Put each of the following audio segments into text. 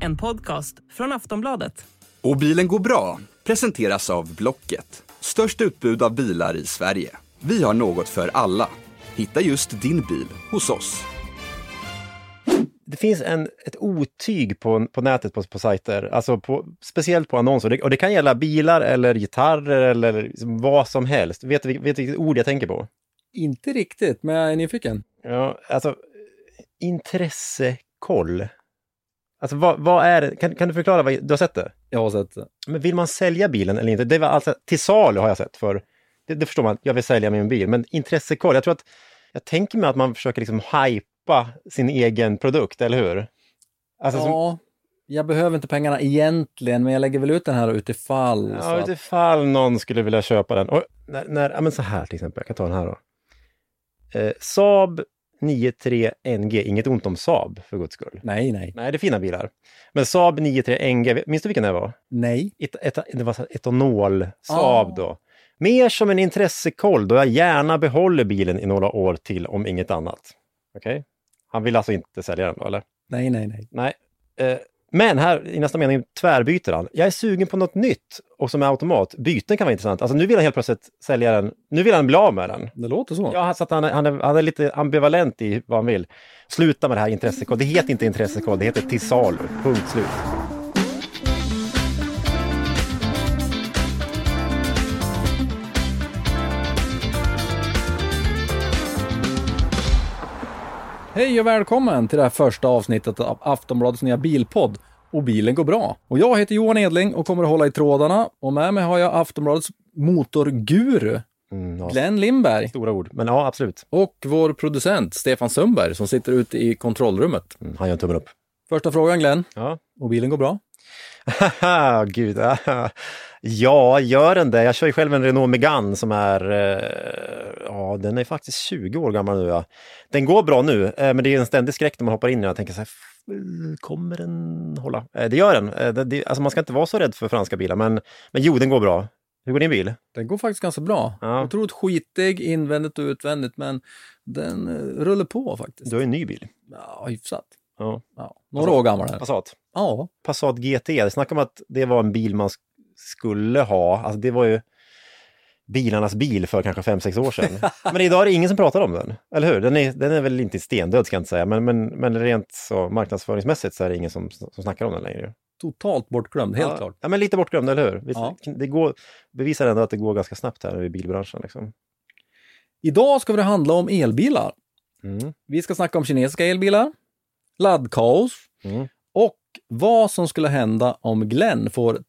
En podcast från Aftonbladet. Och bilen går bra presenteras av Blocket. Störst utbud av bilar i Sverige. Vi har något för alla. Hitta just din bil hos oss. Det finns en, ett otyg på, på nätet på, på sajter, alltså på, speciellt på annonser. Det, och det kan gälla bilar eller gitarrer eller liksom vad som helst. Vet du vet vilket ord jag tänker på? Inte riktigt, men jag är nyfiken. Ja, alltså intressekoll. Alltså vad, vad är det? Kan, kan du förklara? Vad, du har sett det? Jag har sett det. Men vill man sälja bilen eller inte? Det var alltså till salu har jag sett för. Det, det förstår man, jag vill sälja min bil. Men intressekoll, jag tror att jag tänker mig att man försöker liksom hypa sin egen produkt, eller hur? Alltså, som, Ja, jag behöver inte pengarna egentligen, men jag lägger väl ut den här utifall. ja, att- utifall någon skulle vilja köpa den. Och när, när, ja, men så här till exempel, jag kan ta den här då. Eh, Saab 93 NG, inget ont om Saab för guds skull. Nej, nej, Nej, det är fina bilar. Men Saab 93 NG, minns du vilken det var? nej. et, et, det var etanol Saab då. Mer som en intressekoll då jag gärna behåller bilen i några år till om inget annat. Okej? Han vill alltså inte sälja den då, eller? Nej, nej, nej. Nej. Eh, men här i nästa mening tvärbyter han. Jag är sugen på något nytt och som är automat. Byten kan vara intressant. Alltså nu vill han helt plötsligt sälja den. Nu vill han bli av med den. Det låter så. Ja, så han, är- han, är, han är lite ambivalent i vad han vill. Sluta med det här intressekoll. Det heter inte intressekoll, det heter till salu. Punkt slut. Hej och välkommen till det här första avsnittet av Aftonbladets nya bilpodd. Och bilen går bra. Och jag heter Johan Edling och kommer att hålla i trådarna. Och med mig har jag Aftonbladets motorguru, Mm, ja, Glenn Lindberg. Stora ord. Men ja, absolut. Och vår producent, Stefan Sundberg, som sitter ute i kontrollrummet. Mm, han gör en tummen upp. Första frågan Glenn. Ja. Och bilen går bra? Gud. Ja, gör den det? Jag kör ju själv en Renault Megane som är, eh, ja, den är faktiskt 20 år gammal nu. Ja. Den går bra nu, eh, men det är en ständig skräck när man hoppar in i den. Jag tänker så här, "F- kommer den hålla? Eh, Det gör den. Det- det- Alltså man ska inte vara så rädd för franska bilar, men, men jo, den går bra. Hur går din bil? Den går faktiskt ganska bra. Ja. Otroligt skitig invändigt och utvändigt, men den rullar på faktiskt. Du har ju en ny bil. Ja, hyfsat. Ja. Ja, några år gammal. Passat. Ja, Passat GT, snacka om att det var en bil man skulle ha. Alltså det var ju bilarnas bil för kanske 5-6 år sedan. men idag är det ingen som pratar om den, eller hur? Den är, den är väl inte stendöd ska jag inte säga, men, men, men rent så marknadsföringsmässigt så är det ingen som, som snackar om den längre. totalt bortglömd, helt ja, klart. Ja, men lite bortglömd, eller hur? Ja. Det går, bevisar ändå att det går ganska snabbt här i bilbranschen. Liksom. Idag ska det handla om elbilar. Mm. Vi ska snacka om kinesiska elbilar, laddkaos Mm. och vad som skulle hända om Glenn får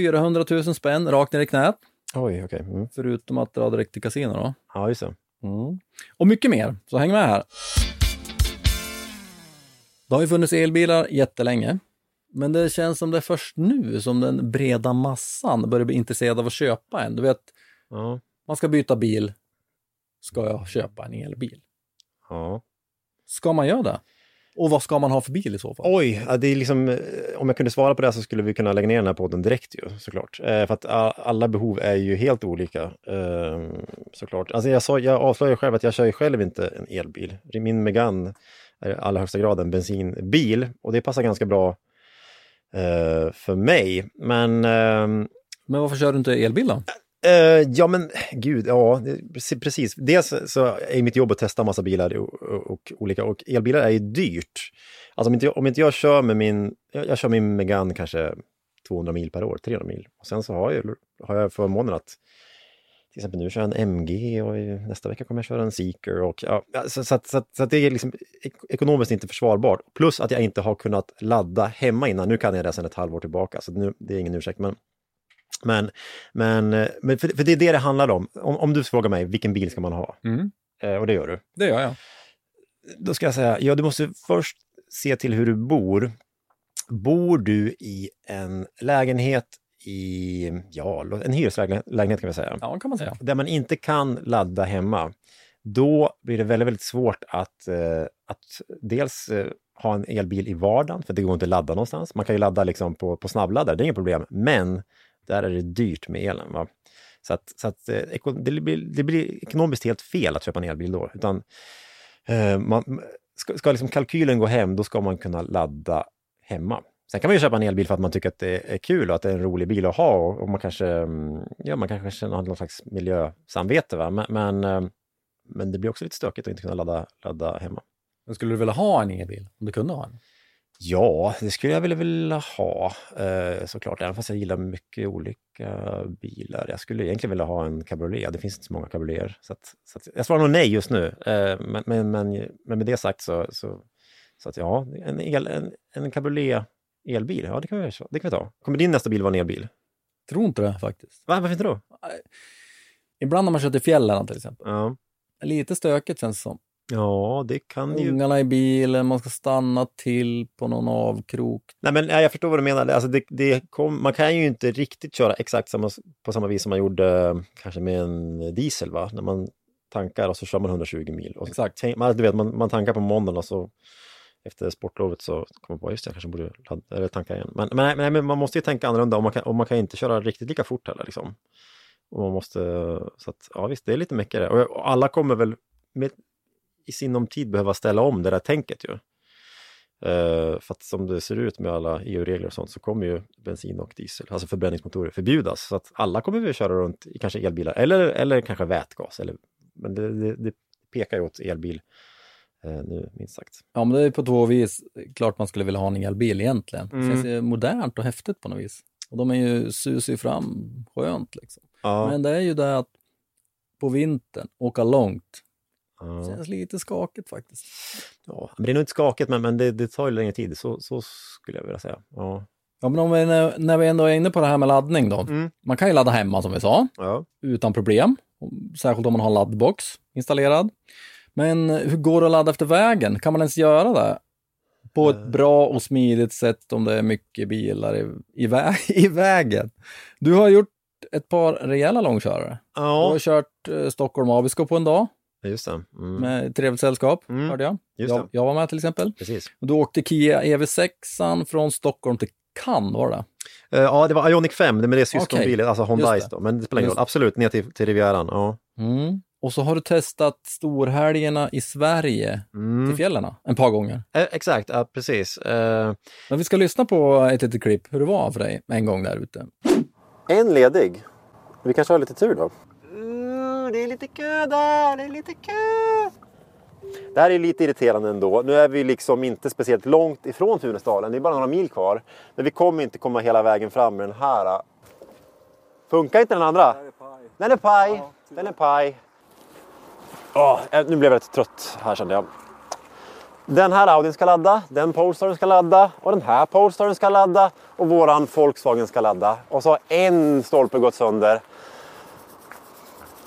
300 000 spänn rakt ner i knät. Oj, okej. Mm. Förutom att dra direkt till kasino då. Ja, just det. Och mycket mer, så häng med här. Det har ju funnits elbilar jättelänge. Men det känns som det är först nu som den breda massan börjar bli intresserad av att köpa en. Du vet, Ja. man ska byta bil. Ska jag köpa en elbil? ja. Ska man göra det? Och vad ska man ha för bil i så fall? Oj, det är liksom, eh, om jag kunde svara på det så skulle vi kunna lägga ner den här podden direkt ju, såklart. Eh, för att alla behov är ju helt olika, eh, såklart. Alltså jag, sa, jag avslöjar själv att jag kör ju själv inte en elbil. Min Megane är i allra högsta grad en bensinbil och det passar ganska bra eh, för mig. Men eh, Men varför kör du inte elbil då? Uh, ja men gud, ja precis- Dels så är mitt jobb att testa massa bilar och, och, och olika och elbilar är ju dyrt. Alltså om inte jag, om inte jag kör med min, jag, jag kör min Megane kanske 200 mil per år, 300 mil. Och sen så har jag, har jag förmånen att till exempel nu kör jag en MG och nästa vecka kommer jag köra en Seeker. Och, ja, så, så, så, så det är liksom ekonomiskt inte försvarbart. Plus att jag inte har kunnat ladda hemma innan. Nu kan jag det sedan ett halvår tillbaka, så nu, det är ingen ursäkt. Men, men, men, men för, för det är det det handlar om. om. Om du frågar mig, vilken bil ska man ha? Mm. Eh, och det gör du. Det gör jag. Då ska jag säga, ja du måste först se till hur du bor. Bor du i en lägenhet i, ja, en hyreslägenhet kan vi säga, Ja, kan man säga. där man inte kan ladda hemma, då blir det väldigt, väldigt svårt att, eh, att dels eh, ha en elbil i vardagen, för det går inte att ladda någonstans. Man kan ju ladda liksom på, på snabbladdare, det är inget problem, men där är det dyrt med elen. Va? Så, att, så att, eh, det, blir, det blir ekonomiskt helt fel att köpa en elbil då, utan Eh, man, ska, ska liksom kalkylen gå hem, då ska man kunna ladda hemma. Sen kan man ju köpa en elbil för att man tycker att det är kul och att det är en rolig bil att ha och, och man kanske, mm, ja, man kanske har någon slags miljösamvete. Va? Men, men, eh, men det blir också lite stökigt att inte kunna ladda, ladda hemma. Men skulle du vilja ha en elbil? Om du kunde ha en? Ja, det skulle jag vilja vilja ha eh, såklart, även fast jag gillar mycket olika bilar. Jag skulle egentligen vilja ha en cabriolet, det finns inte så många cabrioleter. Så, att, så att, jag svarar nog nej just nu, eh, men, men, men, men med det sagt så, så, så att ja, en, el, en, en cabriolet elbil, ja det kan, vi, det kan vi ta. Kommer din nästa bil vara en elbil? Tror inte det faktiskt. Va, varför inte då? Ibland när man kör till fjällen till exempel. Ja, Lite stökigt känns det som. Ja det kan det ju... Ungarna i bilen, man ska stanna till på någon avkrok. Nej, men ja, jag förstår vad du menar. Alltså, det, det kom, man kan ju inte riktigt köra exakt samma, på samma vis som man gjorde kanske med en diesel, va? När man tankar och så kör man 120 mil. Och så, Exakt. tänk- Man, du vet, man, man tankar på måndagen och så efter sportlovet så kommer man på, just det, jag kanske borde ladda, eller tanka igen. Men, men, nej, men man måste ju tänka annorlunda och man kan, och man kan inte köra riktigt lika fort heller. Liksom. Och man måste, så att, ja visst, det är lite mäckigare. Och, och alla kommer väl med, i sinom tid behöva ställa om det där tänket ju. Eh, för att som det ser ut med alla EU-regler och sånt så kommer ju bensin och diesel, alltså förbränningsmotorer, förbjudas. Så att alla kommer väl köra runt i kanske elbilar eller, eller kanske vätgas. Eller, men det, det, det pekar ju åt elbil eh, nu, minst sagt. Ja, men det är på två vis. Klart man skulle vilja ha en elbil egentligen. Det Mm. känns ju modernt och häftigt på något vis. Och de är ju, susar ju fram skönt liksom. Ja, Men det är ju det att på vintern, åka långt, ja. känns lite skakigt faktiskt. ja. Men det är nog inte skakigt, men, men det, det tar ju längre tid. Så, så skulle jag vilja säga. Ja. Ja, men om vi, när, vi ändå är inne på det här med laddning då. Mm. Man kan ju ladda hemma som vi sa, Ja. utan problem. Särskilt om man har laddbox installerad. Men hur går det att ladda efter vägen? Kan man ens göra det? På ett Eh. bra och smidigt sätt om det är mycket bilar i, i, vä i vägen. Du har gjort ett par rejäla långkörare. Du har ja, kört eh, Stockholm-Abisko på en dag just det. Mm. med trevligt sällskap, Mm, hörde jag. just jag. Jag var med till exempel. Precis. Och Du åkte Kia EV6 från Stockholm till Cannes, var det? Eh, ja, det var Ioniq 5, det med det syskonbilen, alltså Hyundais Just det. då. Men det spelar ingen roll. Absolut, ner till, till Rivieran. Ja. Mm. Och så har du testat storhelgerna i Sverige Mm. till fjällen ett par gånger. Eh, exakt, ja, precis. Eh, Men vi ska lyssna på ett litet klipp hur det var för dig en gång där ute. en ledig. Vi kanske har lite tur då. Det är lite kö där, det är lite kö. Det här är lite irriterande ändå. Nu är vi liksom inte speciellt långt ifrån Funäsdalen. Det är bara några mil kvar. Men vi kommer inte komma hela vägen fram med den här. Funkar inte den andra? Den är paj. Den är paj. Åh, eh, nu blev jag lite trött här kände jag. Den här Audin ska ladda, den Polestaren ska ladda och den här Polestaren ska ladda och våran Volkswagen ska ladda. Och så har en stolpe gått sönder.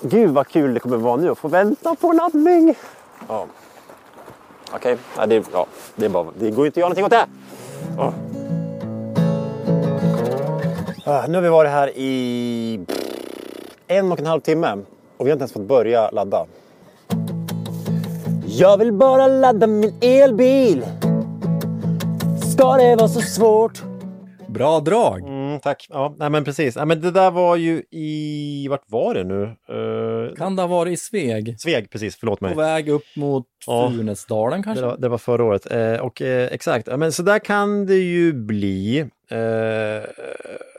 Gud vad kul det kommer vara nu att få vänta på laddning. Ja. Okej, ja, det, ja, det, är bara, det går ju inte att göra någonting åt det. Ja. Ah, nu har vi varit här i en och en halv timme och vi har inte ens fått börja ladda. Jag vill bara ladda min elbil. Ska det vara så svårt? Bra drag! Mm, tack. Ja, nej, men precis. Nej, men det där var ju i... Vart var det nu? Uh, Kan det ha varit i Sveg? Sveg, precis. Förlåt mig. På väg upp mot Ja. Funäsdalen kanske? Det var, det var förra året. Eh, och eh, exakt, ja, men så där kan det ju bli. Eh,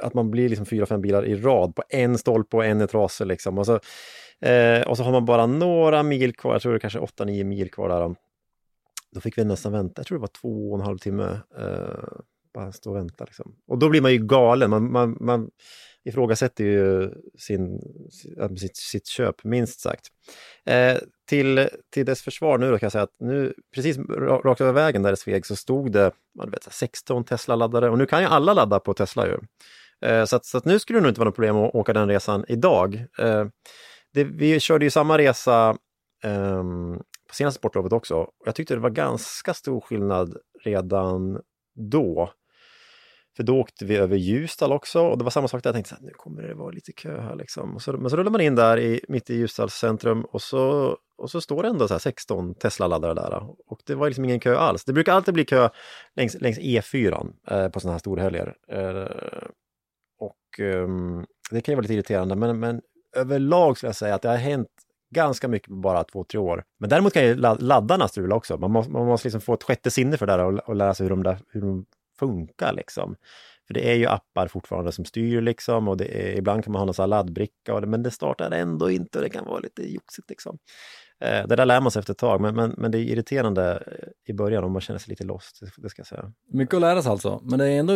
att man blir liksom fyra, fem bilar i rad på en stolpe och en är trasig liksom. Och så, eh, och så har man bara några mil kvar, jag tror det är kanske åtta, nio mil kvar där. Då fick vi nästan vänta, jag tror det var två och en halv timme. Bara stå och vänta liksom. Och då blir man ju galen, man, man, man ifrågasätter ju sin, sitt, sitt köp, minst sagt. Eh, till, till dess försvar nu då kan jag säga att nu, precis rakt över vägen där i Sveg så stod det man vet, 16 Tesla-laddare och nu kan ju alla ladda på Tesla ju. Eh, så, att, så att nu skulle det nog inte vara något problem att åka den resan idag. Eh, det, vi körde ju samma resa ehm, på senaste sportlovet också jag tyckte det var ganska stor skillnad redan då. För då åkte vi över Ljusdal också och det var samma sak där. Jag tänkte att nu kommer det vara lite kö här liksom. Och så, men så rullar man in där i, mitt i Ljusdals centrum och så, och så står det ändå så här 16 Tesla-laddare där. Och det var liksom ingen kö alls. Det brukar alltid bli kö längs, längs E4 eh, på sådana här storhelger. Eh, och eh, det kan ju vara lite irriterande men, men överlag skulle jag säga att det har hänt ganska mycket på bara två, tre år. Men däremot kan ju laddarna strula också. Man måste, man måste liksom få ett sjätte sinne för det där och, och lära sig hur de, där, hur de funkar liksom. För det är ju appar fortfarande som styr liksom och är, ibland kan man ha någon sån laddbricka, och det, men det startar ändå inte och det kan vara lite joxigt liksom. Eh, det där lär man sig efter ett tag, men, men, men det är irriterande eh, i början om man känner sig lite lost, det, ska jag säga. Mycket att lära sig alltså, men det är ändå,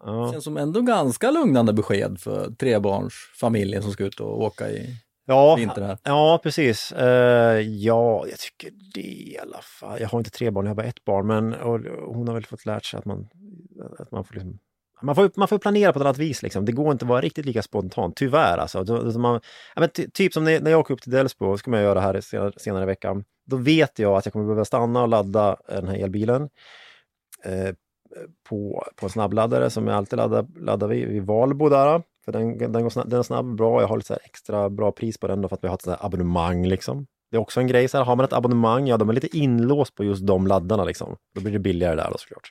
Ja. känns som ändå ganska lugnande besked för trebarnsfamiljen som ska ut och åka i Ja, ja precis. Eh, ja, jag tycker det i alla fall. Jag har inte tre barn, jag har bara ett barn, men och, och hon har väl fått lärt sig att man, att man får liksom man får, man får planera på ett annat vis. Liksom. Det går inte att vara riktigt lika spontant, tyvärr. Alltså. Man, ja, men ty, typ som när, jag åker upp till Delsbo, ska man göra det här senare, senare i veckan. Då vet jag att jag kommer behöva stanna och ladda eh, den här elbilen eh, på, på en snabbladdare som jag alltid laddar, laddar vid, vid Valbo där. För den, den, går snabb, den är snabb och bra. Jag har lite så här extra bra pris på den då för att vi har ett sånt här abonnemang. Liksom. Det är också en grej, så här, har man ett abonnemang, ja, de är lite inlåst på just de laddarna. Liksom. Då blir det billigare där då såklart.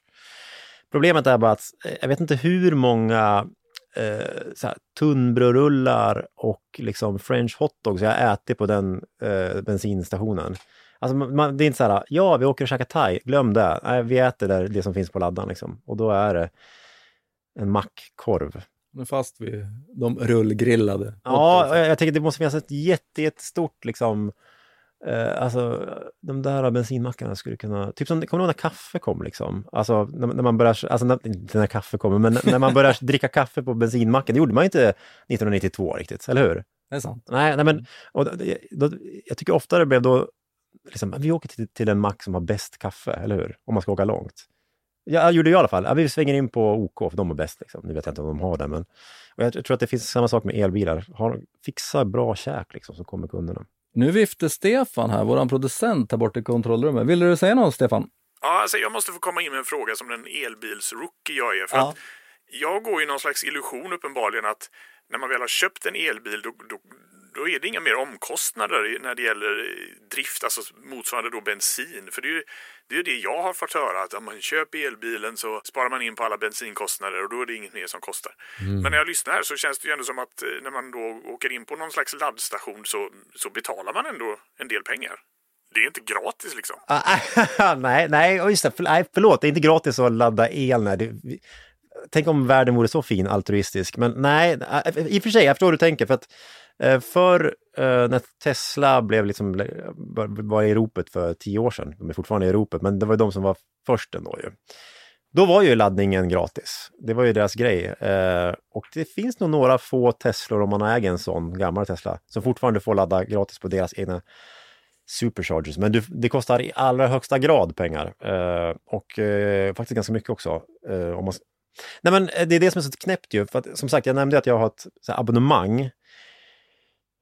Problemet är bara att eh, jag vet inte hur många eh, tunnbrödrullar och liksom french hotdogs jag ätit på den eh, bensinstationen. Alltså, man, det är inte så här, ja vi åker och käkar thai, glöm det. Nej, vi äter där, det som finns på laddan liksom. Och då är det en mackkorv. Nu är fast vid de rullgrillade. Ja, jag, jag tänker det måste finnas ett jätte, jättestort liksom Eh, alltså de där bensinmackarna skulle kunna, typ som, kommer du ihåg när kaffe kom liksom? Alltså när, när man börjar, alltså när, inte när kaffe kommer, men när man börjar dricka kaffe på bensinmacken, det gjorde man inte 1992 riktigt, eller hur? Det är sant. Nej, nej men och, då, jag tycker ofta det blev då, liksom, vi åker till, till en mack som har bäst kaffe, eller hur? Om man ska åka långt. Jag gjorde jag i alla fall. Ja, vi svänger in på OK, för de är bäst. Liksom. Nu vet jag inte om de har det, men och jag tror att det finns samma sak med elbilar. Har, fixa bra käk liksom, så kommer kunderna. Nu vifte Stefan här, våran producent här borta i kontrollrummet. Vill du säga något Stefan? Ja, alltså jag måste få komma in med en fråga som den elbilsrookie jag är. För Ja. att jag går ju någon slags illusion uppenbarligen att när man väl har köpt en elbil då, då, då är det inga mer omkostnader när det gäller eh, drift, alltså motsvarande då bensin. För det är ju det, är det jag har fått höra, att om man köper elbilen så sparar man in på alla bensinkostnader och då är det inget mer som kostar. Men när jag lyssnar här så känns det ju ändå som att eh, när man då åker in på någon slags laddstation så, så betalar man ändå en del pengar. Det är inte gratis liksom. Ah, nej, nej, och just det, för, nej, förlåt, det är inte gratis att ladda el. Nej, det, tänk om världen vore så fin, altruistisk. Men nej, äh, i och för sig, jag förstår hur du tänker. För att Eh, för eh, när Tesla blev liksom, eh, var i ropet för tio år sedan, de är fortfarande i ropet, men det var ju de som var först ändå ju. Då var ju laddningen gratis. Det var ju deras grej. Eh, och det finns nog några få Teslor, om man äger en sån gammal Tesla, som fortfarande får ladda gratis på deras egna superchargers. Men du, det kostar i allra högsta grad pengar. Eh, och eh, faktiskt ganska mycket också. Eh, om man, Nej men det är det som är så knäppt ju. För att, som sagt, jag nämnde att jag har ett så här, abonnemang.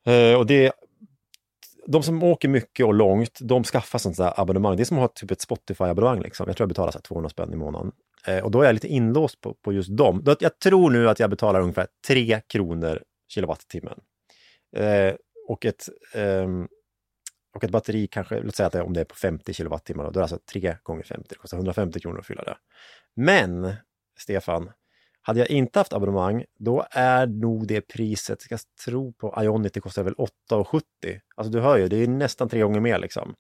Eh, och det de som åker mycket och långt, de skaffar sånt där abonnemang. Det är som att ha typ ett Spotify-abonnemang. Liksom. Jag tror jag betalar så här 200 spänn i månaden. Eh, och då är jag lite inlåst på, på just dem. Då, jag tror nu att jag betalar ungefär 3 kronor kilowattimmen. Eh, och ett eh, och ett batteri kanske, låt säga att det, om det är på 50 kilowattimmar, då är det alltså 3 gånger 50, det kostar 150 kronor att fylla det. Men, Stefan, hade jag inte haft abonnemang, då är nog det priset, jag tro på Ionity kostar väl 8,70. Alltså du hör ju, det är nästan tre gånger mer liksom.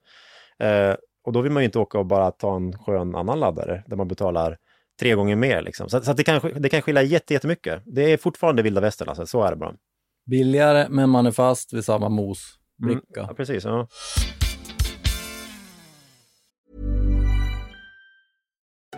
Eh, och då vill man ju inte åka och bara ta en skön annan laddare där man betalar tre gånger mer liksom. Så, så det, kan, det kan skilja jätte- jättemycket. Det är fortfarande vilda västern alltså, så är det bara. Billigare, men man är fast vid samma mosbricka. Ja, precis. Ja.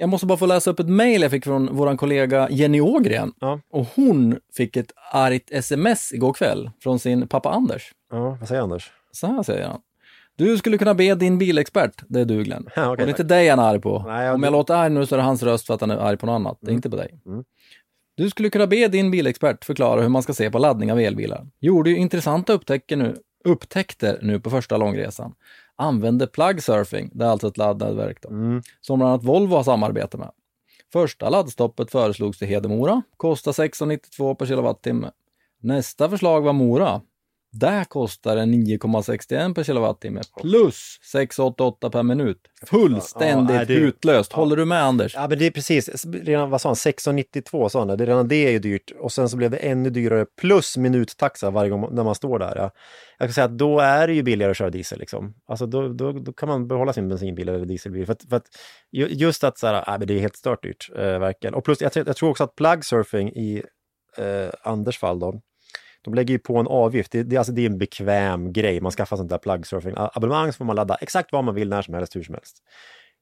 Jag måste bara få läsa upp ett mejl jag fick från vår kollega Jenny Ågren. Ja. Och hon fick ett argt sms igår kväll från sin pappa Anders. ja, vad säger Anders? Så här säger han. Du skulle kunna be din bilexpert, det är du Glenn. Ja, okej, och det är inte dig han är arg på. Nej, ja, Om jag låter arg nu så är det hans röst för att han är arg på något annat. Det är inte på dig. Mm. Du skulle kunna be din bilexpert förklara hur man ska se på laddning av elbilar. Gjorde ju intressanta upptäckter nu, upptäckter nu på första långresan. Använde plug surfing, det är alltså ett laddnätverk då, som bland annat Volvo har samarbete med. Första laddstoppet föreslogs till Hedemora, kostar 16,92 per kilowattimme. Nästa förslag var Mora. Där kostar det 9,61 per kilowattimme plus 6,88 per minut. Fullständigt Ja, det- hutlöst. Håller du med Anders? Ja, men det är precis, redan, vad sa han, 1692 sa han, det. redan det är ju dyrt. Och sen så blev det ännu dyrare plus minuttaxa varje gång när man står där. Ja. Jag kan säga att då är det ju billigare att köra diesel liksom. Alltså då, då, då kan man behålla sin bensinbil eller dieselbil. För att, för att ju- just att så här, ja, men det är helt stört dyrt, eh, verkligen. Och plus, jag, tror- jag tror också att plug surfing i eh, Anders fall då, de lägger ju på en avgift. Det, det, alltså det är en bekväm grej. Man skaffar sånt där plug surfing abonnemang så får man ladda exakt vad man vill när som helst, hur som helst.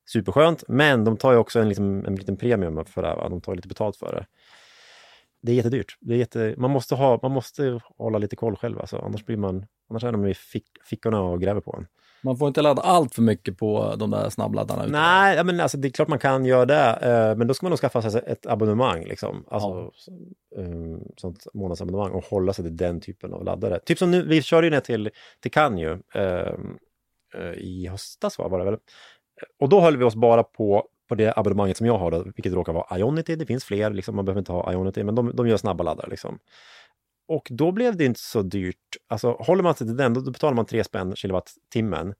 Superskönt, men de tar ju också en, liksom, en liten premium för det här. De tar lite betalt för det. Det är jättedyrt. Det är jätte, man, måste ha, man måste hålla lite koll själv, alltså. annars, blir man, annars är de i fick, fickorna och gräver på en. Man får inte ladda allt för mycket på de där snabbladdarna. Nej, ja, men alltså, det är klart man kan göra det, eh, men då ska man nog skaffa sig ett abonnemang, liksom. alltså, så, um, sånt månadsabonnemang och hålla sig till den typen av laddare. Typ som nu, vi körde ju ner till, till um, uh, i höstas var det väl. Och då höll vi oss bara på, på det abonnemanget som jag har, då, vilket råkar vara Ionity. Det finns fler, liksom, man behöver inte ha Ionity, men de, de gör snabba laddare. Liksom. Och då blev det inte så dyrt. Alltså håller man sig till den, då, betalar man 3 spänn kilowattimmen.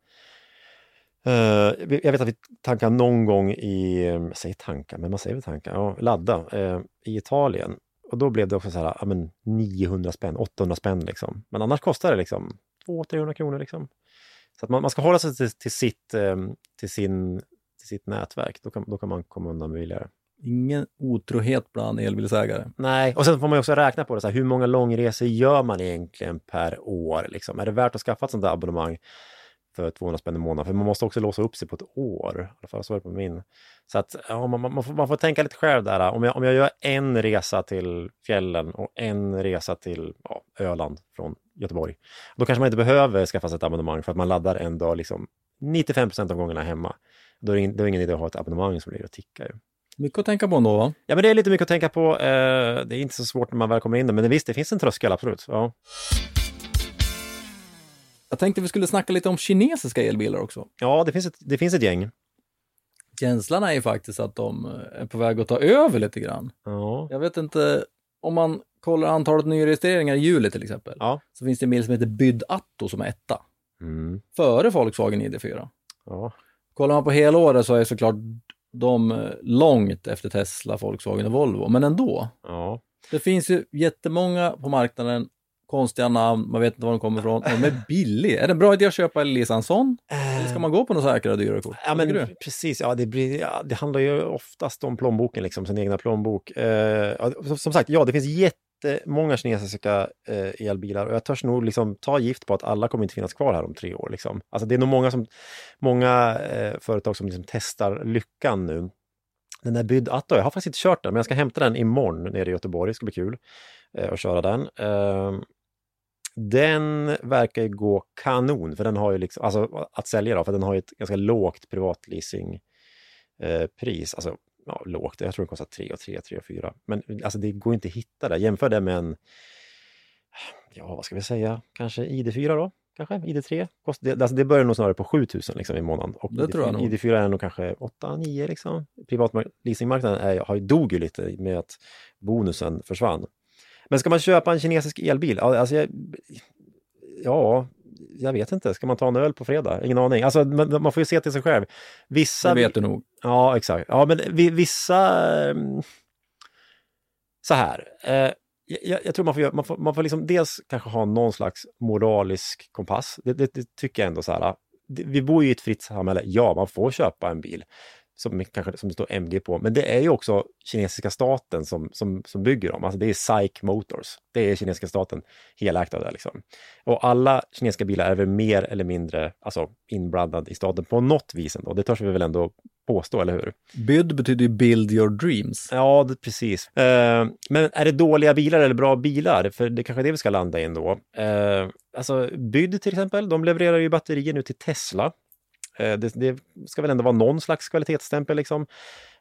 Uh, jag vet att vi tankar någon gång i, mm, jag säger tanka, men man säger väl tanka, ja, ladda uh, i Italien. Och då blev det också så här, ja, men 900 spänn, 800 spänn liksom. Men annars kostar det liksom 200-300 kronor liksom. Så att man, man ska hålla sig till, till, sitt, um, till, sin, till sitt nätverk, då kan, då kan man komma undan billigare. Ingen otrohet bland elbilsägare. Nej, och sen får man ju också räkna på det, så här, hur många långresor gör man egentligen per år? Liksom? Är det värt att skaffa ett sånt där abonnemang för 200 spänn i månaden? För man måste också låsa upp sig på ett år, i alla fall så är det på min. Så att ja, man, man, får, man får tänka lite själv där. Om jag, om jag gör en resa till fjällen och en resa till ja, Öland från Göteborg, då kanske man inte behöver skaffa sig ett abonnemang för att man laddar en dag liksom 95 procent av gångerna hemma. Då är det ingen, då är det ingen idé att ha ett abonnemang som ligger och tickar. Ju. Mycket att tänka på ändå va? Ja, men det är lite mycket att tänka på. Eh, det är inte så svårt när man väl kommer in där, men visst, det finns en tröskel, absolut. Ja. Jag tänkte vi skulle snacka lite om kinesiska elbilar också. Ja, det finns, ett, det finns ett gäng. Känslan är ju faktiskt att de är på väg att ta över lite grann. Ja. Jag vet inte, om man kollar antalet nyregistreringar i juli till exempel, Ja. så finns det en bil som heter Byd Atto som är etta, Mm. före Volkswagen ID4. Ja. Kollar man på hela året så är såklart de eh, långt efter Tesla, Volkswagen och Volvo, men ändå. Ja. Det finns ju jättemånga på marknaden, konstiga namn, man vet inte var de kommer ifrån. De är billiga. Är det en bra idé att köpa en sån? Eller ska man gå på något säkra och dyrare kort? Ja, men du? precis. Ja, det, blir, ja, det handlar ju oftast om plånboken, liksom, sin egna plånbok. Eh, som- sagt, ja, det finns jättemånga kinesiska eh, elbilar och jag törs nog liksom, ta gift på att alla kommer inte finnas kvar här om tre år. Liksom. Alltså, det är nog många, som, många eh, företag som liksom testar lyckan nu. Den där Byd Atto, jag har faktiskt inte kört den, men jag ska hämta den imorgon nere i Göteborg. Det ska bli kul eh, att köra den. Eh, den verkar ju gå kanon, för den har ju liksom, alltså att sälja då, för den har ju ett ganska lågt privatleasing eh, pris. Alltså, ja, lågt, jag tror det kostar 3 och 3, 3 och 4. Men alltså det går inte att hitta det. Jämför det med en, ja vad ska vi säga, kanske ID4 då? Kanske ID3? Kost, det, alltså det börjar nog snarare på 7000 liksom i månaden. Och Det ID4, tror jag nog. ID4 är nog kanske 8-9 liksom. Privatleasingmarknaden är, har ju dog ju lite med att bonusen försvann. Men ska man köpa en kinesisk elbil? Alltså jag, ja, jag vet inte. Ska man ta en öl på fredag? Ingen aning. Alltså, man, man får ju se till sig själv. Vissa... Det vet du nog. Ja, exakt. Ja, men vi, vissa... ehm, Så här. Eh, jag, jag tror man får, man får, man får liksom dels kanske ha någon slags moralisk kompass. Det, det, det tycker jag ändå så här. det- Vi bor ju i ett fritt samhälle. Ja, man får köpa en bil som kanske som det står MG på. Men det är ju också kinesiska staten som, som, som bygger dem. Alltså det är SAIC Motors. Det är kinesiska staten helägt av det. Liksom. Och alla kinesiska bilar är väl mer eller mindre alltså, inblandade i staten på något vis ändå. Det törs vi väl ändå påstå, eller hur? Byd betyder ju build your dreams. Ja, det, precis. Eh, men är det dåliga bilar eller bra bilar? För det är kanske är det vi ska landa in då. Eh, alltså, Byd till exempel, de levererar ju batterier nu till Tesla. Eh, det, det ska väl ändå vara någon slags kvalitetsstämpel liksom.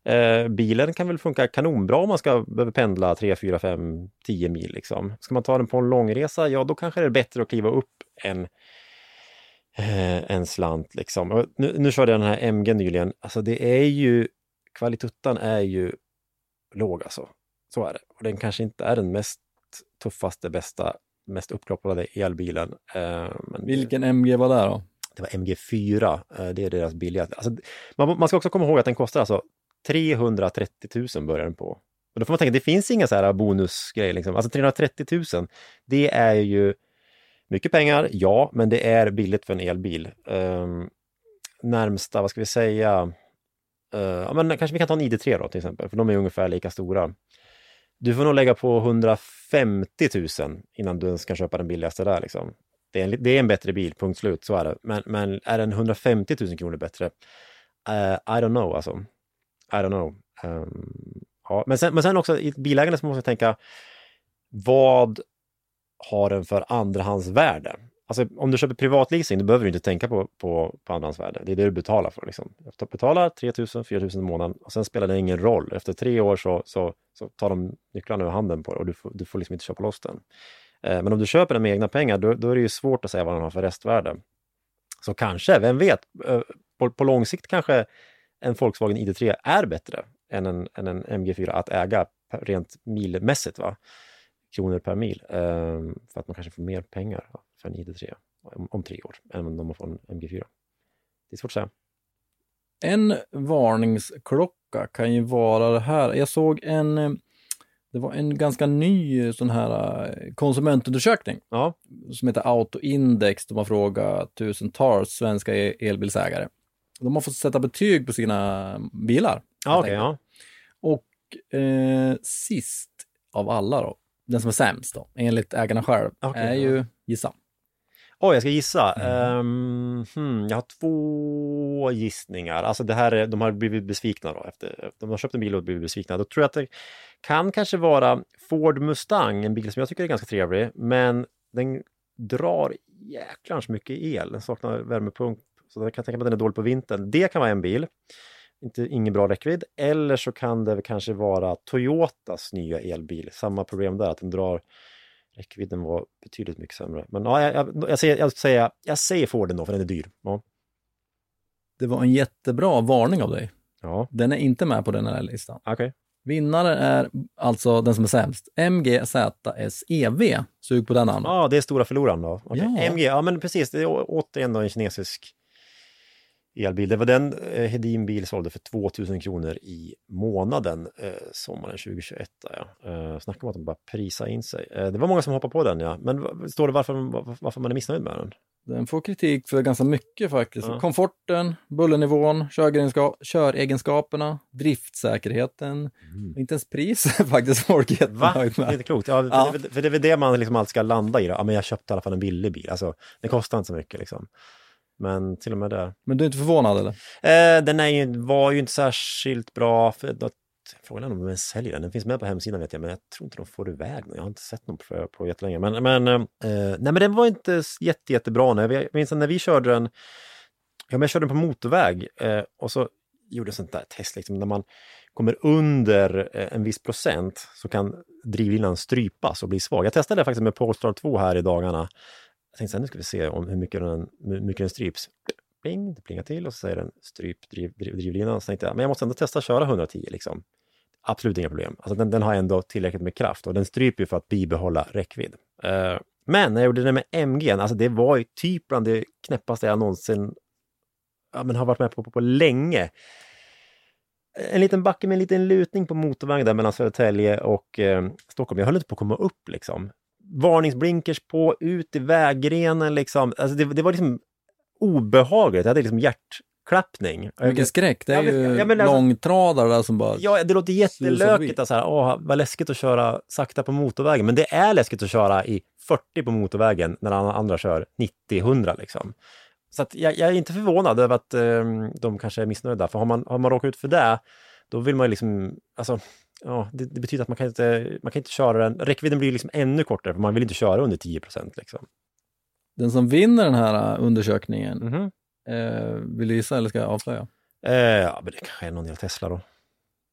Eh, bilen kan väl funka kanonbra om man ska behöva pendla 3, 4, 5, 10 mil liksom. Ska man ta den på en långresa, ja då kanske det är bättre att kliva upp en, eh, en slant liksom. Och nu, nu körde jag den här MG nyligen, alltså det är ju, kvalituttan är ju låg alltså. Så är det. Och den kanske inte är den mest tuffaste, bästa, mest uppkopplade elbilen. Eh, men Vilken MG var det då? Det var MG4, eh, det är deras billigaste. Alltså, man, man ska också komma ihåg att den kostar alltså 330 000 börjar den på. Och då får man tänka, det finns inga så här bonusgrejer. Liksom. Alltså 330 000, det är ju mycket pengar, ja, men det är billigt för en elbil. Um, närmsta, vad ska vi säga, uh, ja, men kanske vi kan ta en ID3 då till exempel, för de är ungefär lika stora. Du får nog lägga på 150 000 innan du ens kan köpa den billigaste där. Liksom. Det, är en, det är en bättre bil, punkt slut, så är det. Men, men är den 150 000 kronor bättre? Uh, I don't know alltså. I don't know. Um, ja. men, sen, men sen också i ett bilägande så måste jag tänka, vad har den för andrahandsvärde? Alltså om du köper privatleasing, då behöver du inte tänka på, på, på andrahandsvärde. Det är det du betalar för. Liksom. Du betalar 3 000, 4 000 i månaden och sen spelar det ingen roll. Efter tre år så, så, så tar de nycklarna ur handen på dig och du får, du får liksom inte köpa loss den. Eh, men om du köper den med egna pengar, då, då är det ju svårt att säga vad den har för restvärde. Så kanske, vem vet, eh, på, på lång sikt kanske en Volkswagen ID3 är bättre än en, än en MG4 att äga rent milmässigt, va? kronor per mil. Ehm, för att man kanske får mer pengar för en ID3 om, om tre år än om man får en MG4. Det är svårt att säga. En varningsklocka kan ju vara det här. Jag såg en, eh, det var en ganska ny sån här eh, konsumentundersökning Ja, som heter Autoindex. De har frågat tusentals svenska elbilsägare. De har fått sätta betyg på sina bilar. ja enkelt. ja. Och eh, sist av alla då, den som är sämst då, enligt ägarna själv, Okej, är ju, gissa. Oj, jag ska gissa. Ehm, hmm, jag har två gissningar. Alltså det här, är- de har blivit besvikna då. Efter, de har köpt en bil och blivit besvikna. Då tror jag att det kan kanske vara Ford Mustang, en bil som jag tycker är ganska trevlig, men den drar jäklans mycket el. Den saknar värmepump, så jag kan tänka mig att den är dålig på vintern. Det kan vara en bil. Inte, ingen bra räckvidd. Eller så kan det kanske vara Toyotas nya elbil. Samma problem där, att den drar Räckvidden var betydligt mycket sämre. Men ja, jag, jag, jag, säger, jag, säger, jag säger Forden då, för den är dyr. Ja. Det var en jättebra varning av dig. Ja, Den är inte med på den här listan. okej. Vinnaren är alltså den som är sämst. MGZSEV. Sug på den namnet. Ja, det är stora förloraren då. Okej. Ja. MG, ja men precis. Det är återigen då en kinesisk elbil. Det var den eh, Hedin bil sålde för 2000 kronor i månaden eh, sommaren 2021. där, Ja. Eh, snacka om att de bara prisa in sig. Eh, det var många som hoppade på den, ja. Men står det varför, var- varför man är missnöjd med den? Den får kritik för ganska mycket faktiskt. Ja. Komforten, bullernivån, köregenska- köregenskaperna, driftsäkerheten. Inte ens pris är faktiskt folk Mm. Va? Det är inte klokt. Ja, för, Ja. Det, för det är väl det man liksom alltid ska landa i. Då. Ja, men jag köpte i alla fall en billig bil. Alltså, det kostar inte så mycket liksom. Men till och med där. Men du är inte förvånad eller? Eh, den är ju, var ju inte särskilt bra. För, att, frågan är om de säljer den. Den finns med på hemsidan vet jag, men jag tror inte de får iväg den. Jag har inte sett någon på, på jättelänge. Men, men, eh, nej, men den var inte jätte, jättebra. Nu. Jag minns när vi körde den, ja, men jag körde den på motorväg eh, och så gjorde jag sånt där test, liksom, när man kommer under eh, en viss procent så kan drivlinan strypas och bli svag. Jag testade det faktiskt med Polestar 2 här i dagarna. Jag tänkte så här, nu ska vi se om hur mycket den, hur mycket den stryps. Pling, det plingar till och så säger den stryp driv, driv, drivlinan. Så tänkte jag, men jag måste ändå testa att köra 110 liksom. Absolut inga problem. Alltså den, den har ändå tillräckligt med kraft och den stryper ju för att bibehålla räckvidd. Uh, men när jag gjorde det med MG, alltså det var ju typ bland det knäppaste jag någonsin ja, men har varit med på, på, på länge. En liten backe med en liten lutning på motorvägen där mellan Södertälje och eh, Stockholm. Jag höll inte på att komma upp liksom. Varningsblinkers på, ut i vägrenen liksom. Alltså det, det var liksom obehagligt. Jag hade liksom hjärtklappning. Vilken skräck. Det är Ja, men- ju ja, men alltså- långtradare där som bara... Ja, det låter jättelökigt. Alltså, åh, vad läskigt att köra sakta på motorvägen. Men det är läskigt att köra i 40 på motorvägen när andra kör 90-100 liksom. Så jag, jag är inte förvånad över att eh, de kanske är missnöjda. För har man, har man råkat ut för det, då vill man ju liksom, alltså, ja, det, det betyder att man kan inte, man kan inte köra den, räckvidden blir liksom ännu kortare för man vill inte köra under 10 procent liksom. Den som vinner den här uh, undersökningen Mhm. Eh, vill du gissa eller ska jag avslöja? Eh, ja, men det kanske är någon del Tesla då.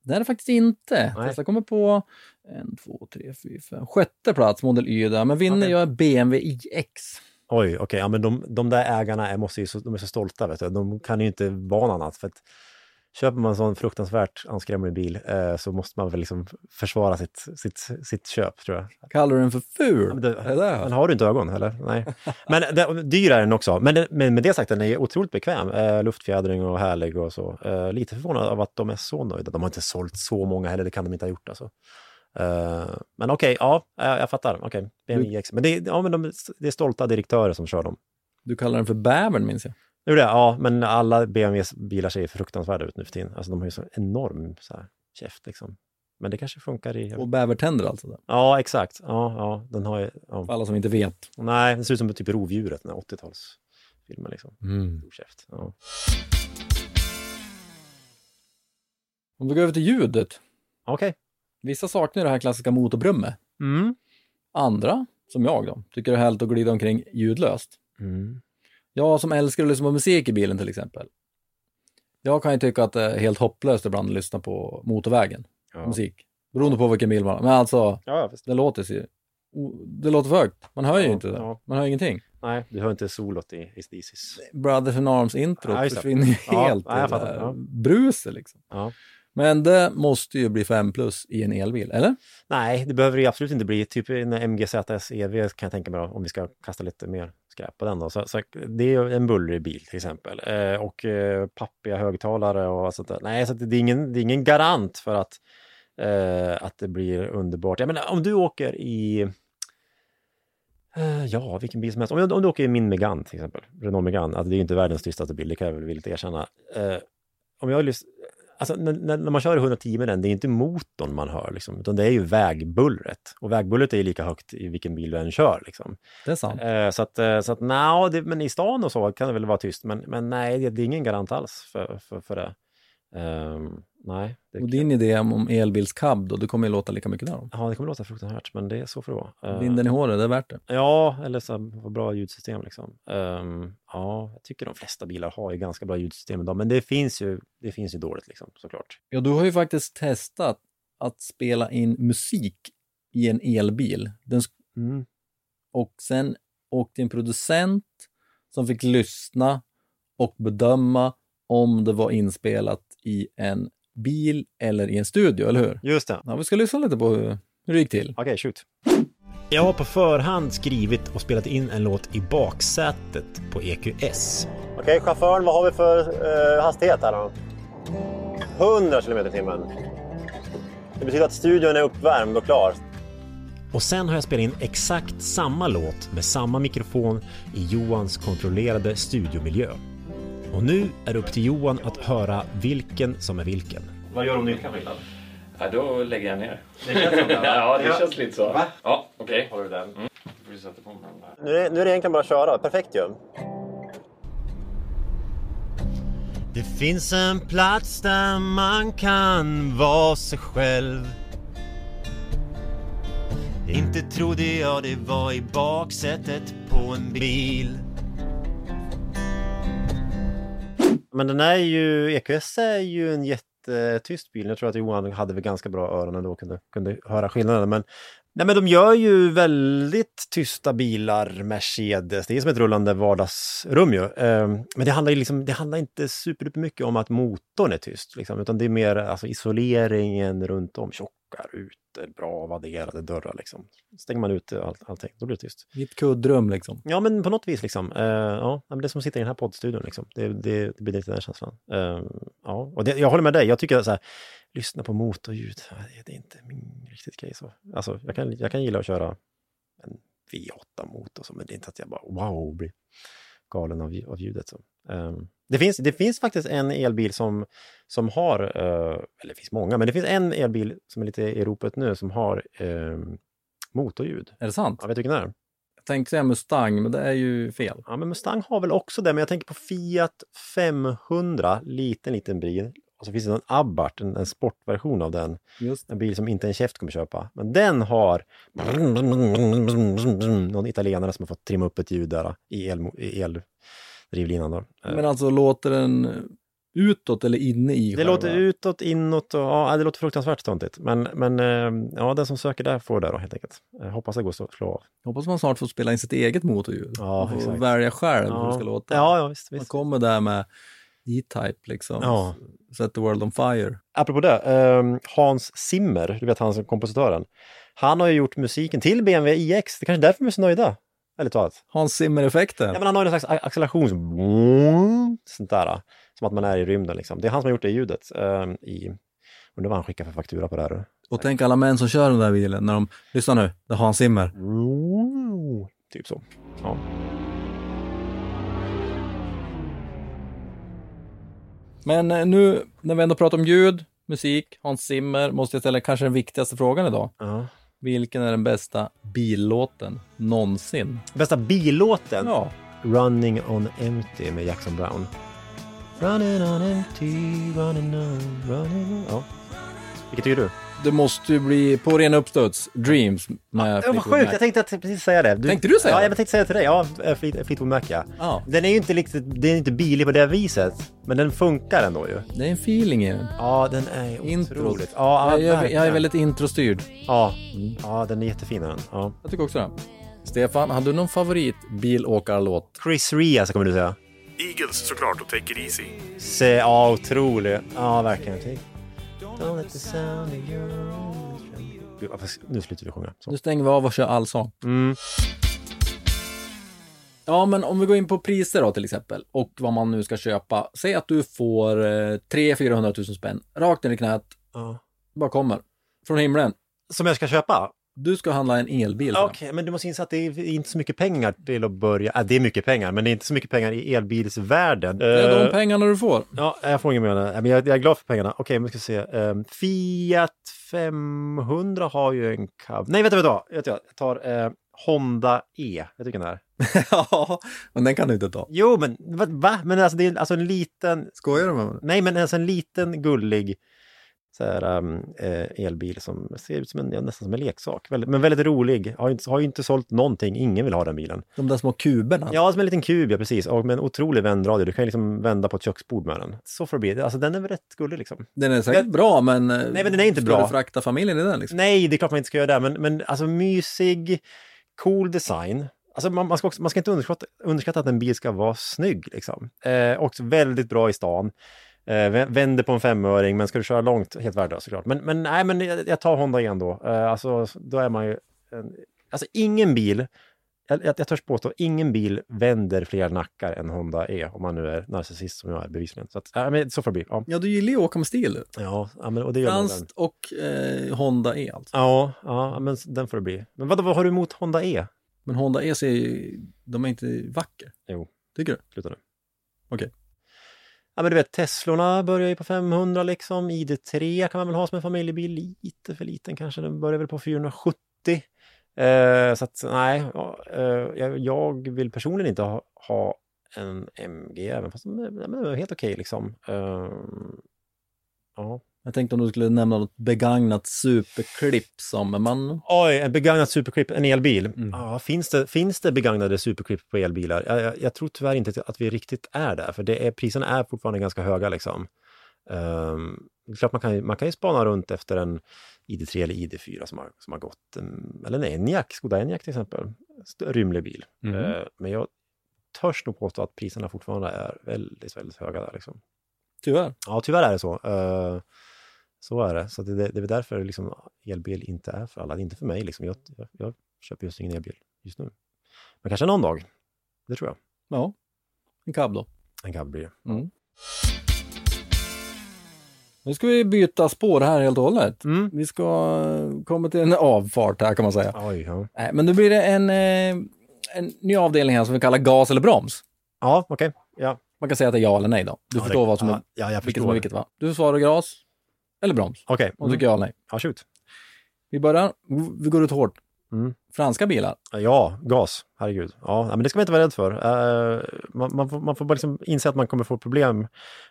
Det är det faktiskt inte. Nej. Tesla kommer på en, två, tre, fyra, fem, sjätte plats, Model Y där. Men vinner Okej. jag BMW iX. Oj, okej, ja men de, de där ägarna är, måste ju de är så stolta, vet du. De kan ju inte vara något annat. För att köper man en sån fruktansvärt anskrämlig bil eh, så måste man väl liksom försvara sitt, sitt, sitt köp, tror jag. Kallar du den för ful? Ja, men, det, det? men har du inte ögon, eller? Nej. Men det, dyr är den också. Men, det, men med det sagt, den är otroligt bekväm. Eh, luftfjädring och härlig och så. Eh, lite förvånad av att de är så nöjda. De har inte sålt så många heller, det kan de inte ha gjort alltså. Eh, men okej, ja, jag, jag fattar. Okej, BMW X. Men, det, ja, men de, det är stolta direktörer som kör dem. Du kallar den för bävern minns jag. Gjorde det? Ja, men alla BMWs bilar ser fruktansvärda ut nu för tiden. Alltså de har ju så enorm så här, käft liksom. Men det kanske funkar i... Och bävertänder alltså. Där. Ja, exakt. Ja, ja, den har ju... För Ja. alla som inte vet. Nej, den ser ut som typ rovdjuret, den här 80-talsfilmen liksom. Mm. Stor käft. Ja. Om vi går över till ljudet. Okej. Vissa saknar det här klassiska motorbrummet. Mm. Andra, som jag då, tycker det är härligt att glida omkring ljudlöst. Mm. Jag som älskar att lyssna på musik i bilen till exempel. Jag kan ju tycka att det är helt hopplöst ibland att lyssna på motorvägen. Ja. Musik. Beroende på vilken bil man har. Men alltså, Ja, det låter ju... Det låter för högt. Man hör ju Ja, inte det. Man hör ingenting. Nej, du hör inte solot i ACDC's. Brothers in Arms intro Ja, försvinner helt ja, jag i där Ja. bruset liksom. Men det måste ju bli 5 plus i en elbil, eller? Nej, det behöver det absolut inte bli. Typ en MGZS EV kan jag tänka mig då, om vi ska kasta lite mer skräp på den då. Så, så det är en bullrig bil till exempel. Eh, och eh, pappiga högtalare och sånt där. Nej, så att det, är ingen, det är ingen garant för att, eh, att det blir underbart. Jag menar, om du åker i eh, Ja, vilken bil som helst. Om, om du åker i min Megane till exempel, Renault Megane, alltså det är ju inte världens tystaste bil, det kan jag väl villigt erkänna. Eh, om jag Alltså när, när man kör i 110 med den, det är inte motorn man hör, liksom, utan det är ju vägbullret. Och vägbullret är ju lika högt i vilken bil du än kör. Liksom. Det är sant. Eh, så att, eh, så att nja, det, men i stan och så kan det väl vara tyst, men, men nej, det, det är ingen garant alls för, för, för det. Ehm, nej. Och din idé om elbilskab då, det kommer ju låta lika mycket där. Ja, det kommer låta fruktansvärt, men det är så får det vara. Eh, Vinden i håret, det är värt det. Ja, eller så här, bra ljudsystem liksom. Ehm, ja, jag tycker de flesta bilar har ju ganska bra ljudsystem idag, men det finns ju, det finns ju dåligt liksom, såklart. Ja, du har ju faktiskt testat att spela in musik i en elbil. Den, Mm. och sen åkte en producent som fick lyssna och bedöma om det var inspelat i en bil eller i en studio, eller hur? Just det. Ja, vi ska lyssna lite på hur, hur det gick till. Okej, shoot. Jag har på förhand skrivit och spelat in en låt i baksätet på EQS. Okej, chauffören, vad har vi för eh, hastighet här då? 100 km i timmen. Det betyder att studion är uppvärmd och klar. Och sen har jag spelat in exakt samma låt med samma mikrofon i Johans kontrollerade studiomiljö. Och nu är det upp till Johan att höra vilken som är vilken. Vad gör om du inte kan skillnad? Ja, då lägger jag ner. Det känns som det? Ja, det känns lite så. Va? Ja, okej. Har du den? Mm. Vi sätta på den där. Nu är, nu är det egentligen bara att köra. Perfekt ju. Det finns en plats där man kan vara sig själv. Inte trodde jag det var i baksätet på en bil. Men den är ju, EQS är ju en jättetyst bil. Jag tror att Johan hade väl ganska bra öron ändå och kunde, kunde höra skillnaden. Men, nej, men de gör ju väldigt tysta bilar, Mercedes. Det är som ett rullande vardagsrum ju. Ehm, men det handlar, ju liksom, det handlar inte super mycket om att motorn är tyst, liksom, utan det är mer alltså, isoleringen runt om, tjocka rutor, bra vadderade dörrar. Liksom. Stänger man ut all, allting, då blir det tyst. Mitt kuddrum liksom. Ja, men på något vis liksom. Eh, ja, det är som att sitta i den här poddstudion liksom. Det, det, det blir lite den känslan. Eh, ja, och det, jag håller med dig. Jag tycker så här, lyssna på motorljud, det, är inte min riktigt grej så. Alltså, jag kan, jag kan gilla att köra en V8-motor, så, men det är inte att jag bara wow, blir galen av, av ljudet. Så. Eh, det, finns, det finns faktiskt en elbil som, som har, eh, eller det finns många, men det finns en elbil som är lite i ropet nu som har eh, motorljud. Är det sant? Jag vet du vilken det är? Jag tänkte säga Mustang, men det är ju fel. Ja, men Mustang har väl också det, men jag tänker på Fiat 500, liten, liten bil. Och så finns det någon Abarth, en, en sportversion av den. En bil som inte en käft kommer köpa. Men den har någon italienare som har fått trimma upp ett ljud där i, el, i drivlinan då. Eh, Men alltså låter den utåt eller inne i det själva? låter utåt, inåt och ja, det låter fruktansvärt töntigt. Men, men eh, ja, den som söker där får det då helt enkelt. Jag hoppas det går så att slå av. Hoppas man snart får spela in sitt eget motorljud. Ja, och exakt. välja själv hur Ja. det ska låta. Ja, ja visst. Man visst. kommer där med E-Type liksom. Ja. Set the world on fire. Apropå det, eh, Hans Zimmer, du vet han som kompositören. Han har ju gjort musiken till BMW iX. Det är kanske är därför de är så nöjda. Ärligt talat. Hans Zimmer-effekten. Ja, men han har ju någon slags acceleration. Sånt där. Som att man är i rymden liksom. Det är han som har gjort det ljudet. Eh, i, undrar vad han skickar för faktura på det här. Och tänk alla män som kör den där bilen när de, lyssna nu, det är Hans Zimmer. Typ så. Ja. Men eh, nu när vi ändå pratar om ljud, musik, Hans Zimmer, måste jag ställa kanske den viktigaste frågan idag. Ja. Vilken är den bästa billåten någonsin? Bästa billåten? Ja, Running on empty med Jackson Brown. Running on empty, running on, running on. Ja. Vilket tycker du? Det måste ju bli på ren uppstuds, Dreams med Ja, vad sjukt, jag tänkte att precis säga det. Tänkte du säga Ja, det? jag tänkte säga det till dig. Ja, eh, Fleet, Fleetwood Mac ja. Ja, Den är ju inte riktigt, den är inte bilig på det viset. Men den funkar ändå ju. det är en feeling i den. Ja, den är otroligt. Ja, jag, jag, jag är väldigt introstyrd. Ja, ja, den är jättefin den. Ja. Jag tycker också det. Stefan, har du någon favorit bilåkarlåt? Chris Ria, så kommer du säga. Eagles såklart och Take It Easy. Se, ja, otrolig. Ja, verkligen. Don't let the sound of your... Varför- Nu slutar vi sjunga. Så. Nu stänger vi av och kör allsång. Mm. Ja, men om vi går in på priser då till exempel och vad man nu ska köpa. Säg att du får eh, 300 000 spänn rakt ner i knät. Ja. Bara kommer. Från himlen. Som jag ska köpa? Du ska handla en elbil. Okej, men du måste inse att det är inte så mycket pengar till att börja. Äh, det är mycket pengar, men det är inte så mycket pengar i elbilsvärlden. Det är de Eh, pengarna du får. Ja, jag får inget mer. Men jag, jag är glad för pengarna. Okej, men ska se. Um, Fiat 500 har ju en cab. Nej, vänta, vänta. Jag, jag tar eh, Honda E. Jag tycker den är. ja, men den kan du inte ta. Jo, men va? Men alltså, det är alltså en liten... Skojar du med mig? Nej, men alltså en liten gullig så här, um, eh, elbil som ser ut som en, ja, nästan som en leksak. Men väldigt rolig. Har ju, inte, har ju inte sålt någonting. Ingen vill ha den bilen. De där små kuberna. Ja, som en liten kub, ja precis. Och med en otrolig vändradio. Du kan ju liksom vända på ett köksbord med den. Så får det bli. Alltså den är väl rätt gullig liksom. Den är säkert bra, men... Nej, men den är inte bra. frakta familjen i den liksom. Nej, det är klart man inte ska göra det. Men, men alltså mysig, cool design. Alltså man, man, ska, också, man ska inte underskatta, underskatta att en bil ska vara snygg. Liksom. Eh, också väldigt bra i stan. Eh, vä- vänder på en femöring, men ska du köra långt, helt värdelöst såklart. Men, men nej, men jag, jag tar Honda igen då. Eh, alltså, då är man ju... En, alltså ingen bil, jag, jag, jag törs påstå, ingen bil vänder fler nackar än Honda E, om man nu är narcissist som jag är bevisligen. Så, att, ja, men så får det bli. Ja, Ja, du gillar ju att åka med stil ja ja, men, och det gör man. Franskt och eh, Honda E alltså. Ja, ja, men den får det bli. Men vad, vad har du emot Honda E? Men Honda E ser ju, de är inte vacker. Jo. Tycker du? Sluta nu. Okej. Ja men du vet Teslorna börjar ju på 500 liksom. ID3 kan man väl ha som en familjebil. Lite för liten kanske. Den börjar väl på 470. Eh, så att nej, ja, eh, jag, jag vill personligen inte ha, ha en MG även fast de är, ja, men de är helt okej liksom. Eh, ja. Jag tänkte om du skulle nämna något begagnat superklipp som man... Oj, en begagnad superclip, en elbil. Mm. Ja, finns, det, finns det begagnade superclip på elbilar? Jag, jag, jag tror tyvärr inte att vi riktigt är där, för det är, priserna är fortfarande ganska höga. Liksom. Um, klart man kan, man kan ju spana runt efter en ID3 eller ID4 som har, som har gått, eller en Enyaq, Skoda Enyaq till exempel. Rymlig bil. Mhm. Eh, men jag törs nog påstå att priserna fortfarande är väldigt, väldigt höga där. Liksom. Tyvärr. Ja, tyvärr är det så. Eh, så är det. Så det, det, är väl därför liksom, elbil inte är för alla. Det är inte för mig. Liksom. Jag, jag, jag köper just ingen elbil just nu. Men kanske någon dag. Det tror jag. Ja. En cab då. En cab blir det. Mm. Nu ska vi byta spår här helt och hållet. Mm. Vi ska eh, komma till en avfart här kan man säga. Oj, ja. Nej, Men nu blir det en, eh, en ny avdelning här som vi kallar gas eller broms. Ja, okej. Ja. Man kan säga att det är ja eller nej då. Du Ja, förstår det- vad som är, ja, jag vilket som är vilket va? Du svarar gas eller broms. Okej. Och tycker ja eller nej. Ja, shoot. Vi börjar, vi går ut hårt. Mm. Franska bilar. Ja, gas. Herregud. Ja, men det ska man inte vara rädd för. Eh, man, man, får, man får bara liksom inse att man kommer få problem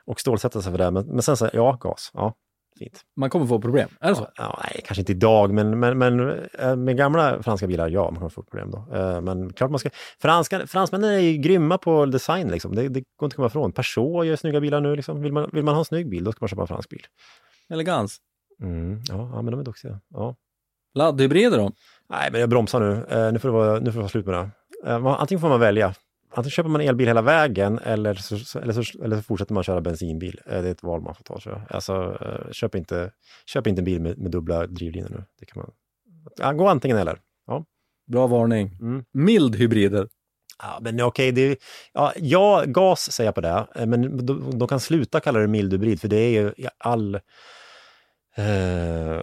och stålsätta sig för det. Men, men sen säga ja, gas. Ja. fint. Man kommer få problem, är det så? Ja, nej, kanske inte idag, men, men, men eh, med gamla franska bilar, ja, man kommer få problem då. Eh, Men klart man ska... Franska, fransmännen är ju grymma på design, liksom. det, det går inte att komma ifrån. Peugeot gör snygga bilar nu. Liksom. Vill, man, vill man ha en snygg bil, då ska man köpa en fransk bil. Elegans. Mm, ja, men de är duktiga. Ja. Laddhybrider då? Nej, men jag bromsar nu. Eh, nu, får det vara, nu får det vara slut med det. Eh, man- antingen får man välja. Antingen köper man elbil hela vägen eller så, så- eller så, eller så fortsätter man köra bensinbil. Eh, det är ett val man får ta. Så. Alltså, eh, köp, inte, köp inte en bil med, med dubbla drivlinor nu. Det kan man... ja, gå antingen eller. Ja. Bra varning. Mm. Mild hybrider. Ja, men okej, det, ja, ja, gas säger jag på det, eh, men de, de kan sluta kalla det mild hybrid, för det är ju all... Eh,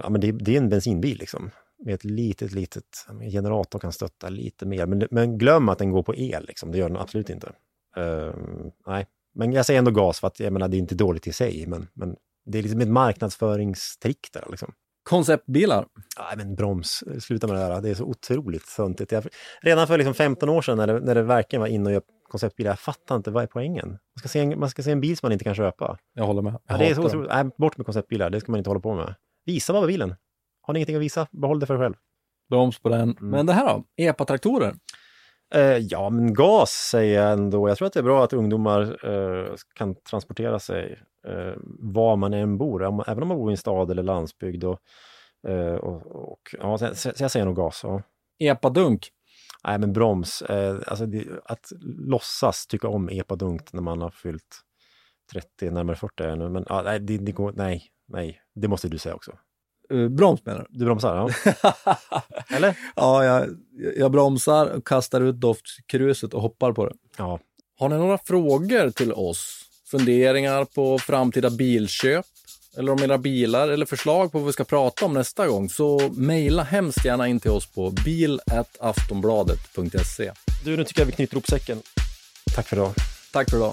ja, men det, det är en bensinbil liksom. Med ett litet, litet generator kan stötta lite mer. Men, men glöm att den går på el, liksom. det gör den absolut inte. Eh, nej, men jag säger ändå gas, för att jag menar, det är inte dåligt i sig, men, men det är liksom ett marknadsföringstrick där. Liksom. Konceptbilar. Nej, men broms, sluta med det här. Det är så otroligt töntigt. Jag, redan för liksom 15 år sedan när det, när det verkligen var inne och göra konceptbilar, jag fattar inte, vad är poängen? Man ska, se en, man ska se en bil som man inte kan köpa. Jag håller med. Jag Ja, det är så otroligt. Nej, bort med konceptbilar, det ska man inte hålla på med. Visa bara bilen. Har ni ingenting att visa, behåll det för er själv. Broms på den. Mm. Men det här då? EPA-traktorer? Eh, ja, men gas säger jag ändå. Jag tror att det är bra att ungdomar eh, kan transportera sig eh, var man än bor, även om man bor i en stad eller landsbygd. Och, och, och, ja, så, så jag säger nog gas. Ja. EPA-dunk? Nej, men broms. Alltså det, att låtsas tycka om epadunk när man har fyllt 30, närmare 40 är nu. Men ja, nej, det, det går, nej, nej, det måste du säga också. Uh, broms menar du? Du bromsar, ja. Eller? Ja, jag, jag bromsar, och kastar ut doftkruset och hoppar på det. Ja. Har ni några frågor till oss? Funderingar på framtida bilköp? Eller om era bilar eller förslag på vad vi ska prata om nästa gång så mejla hemskt gärna in till oss på bil.aftonbladet.se. Du, nu tycker jag vi knyter ihop säcken. Tack för idag. Tack för idag.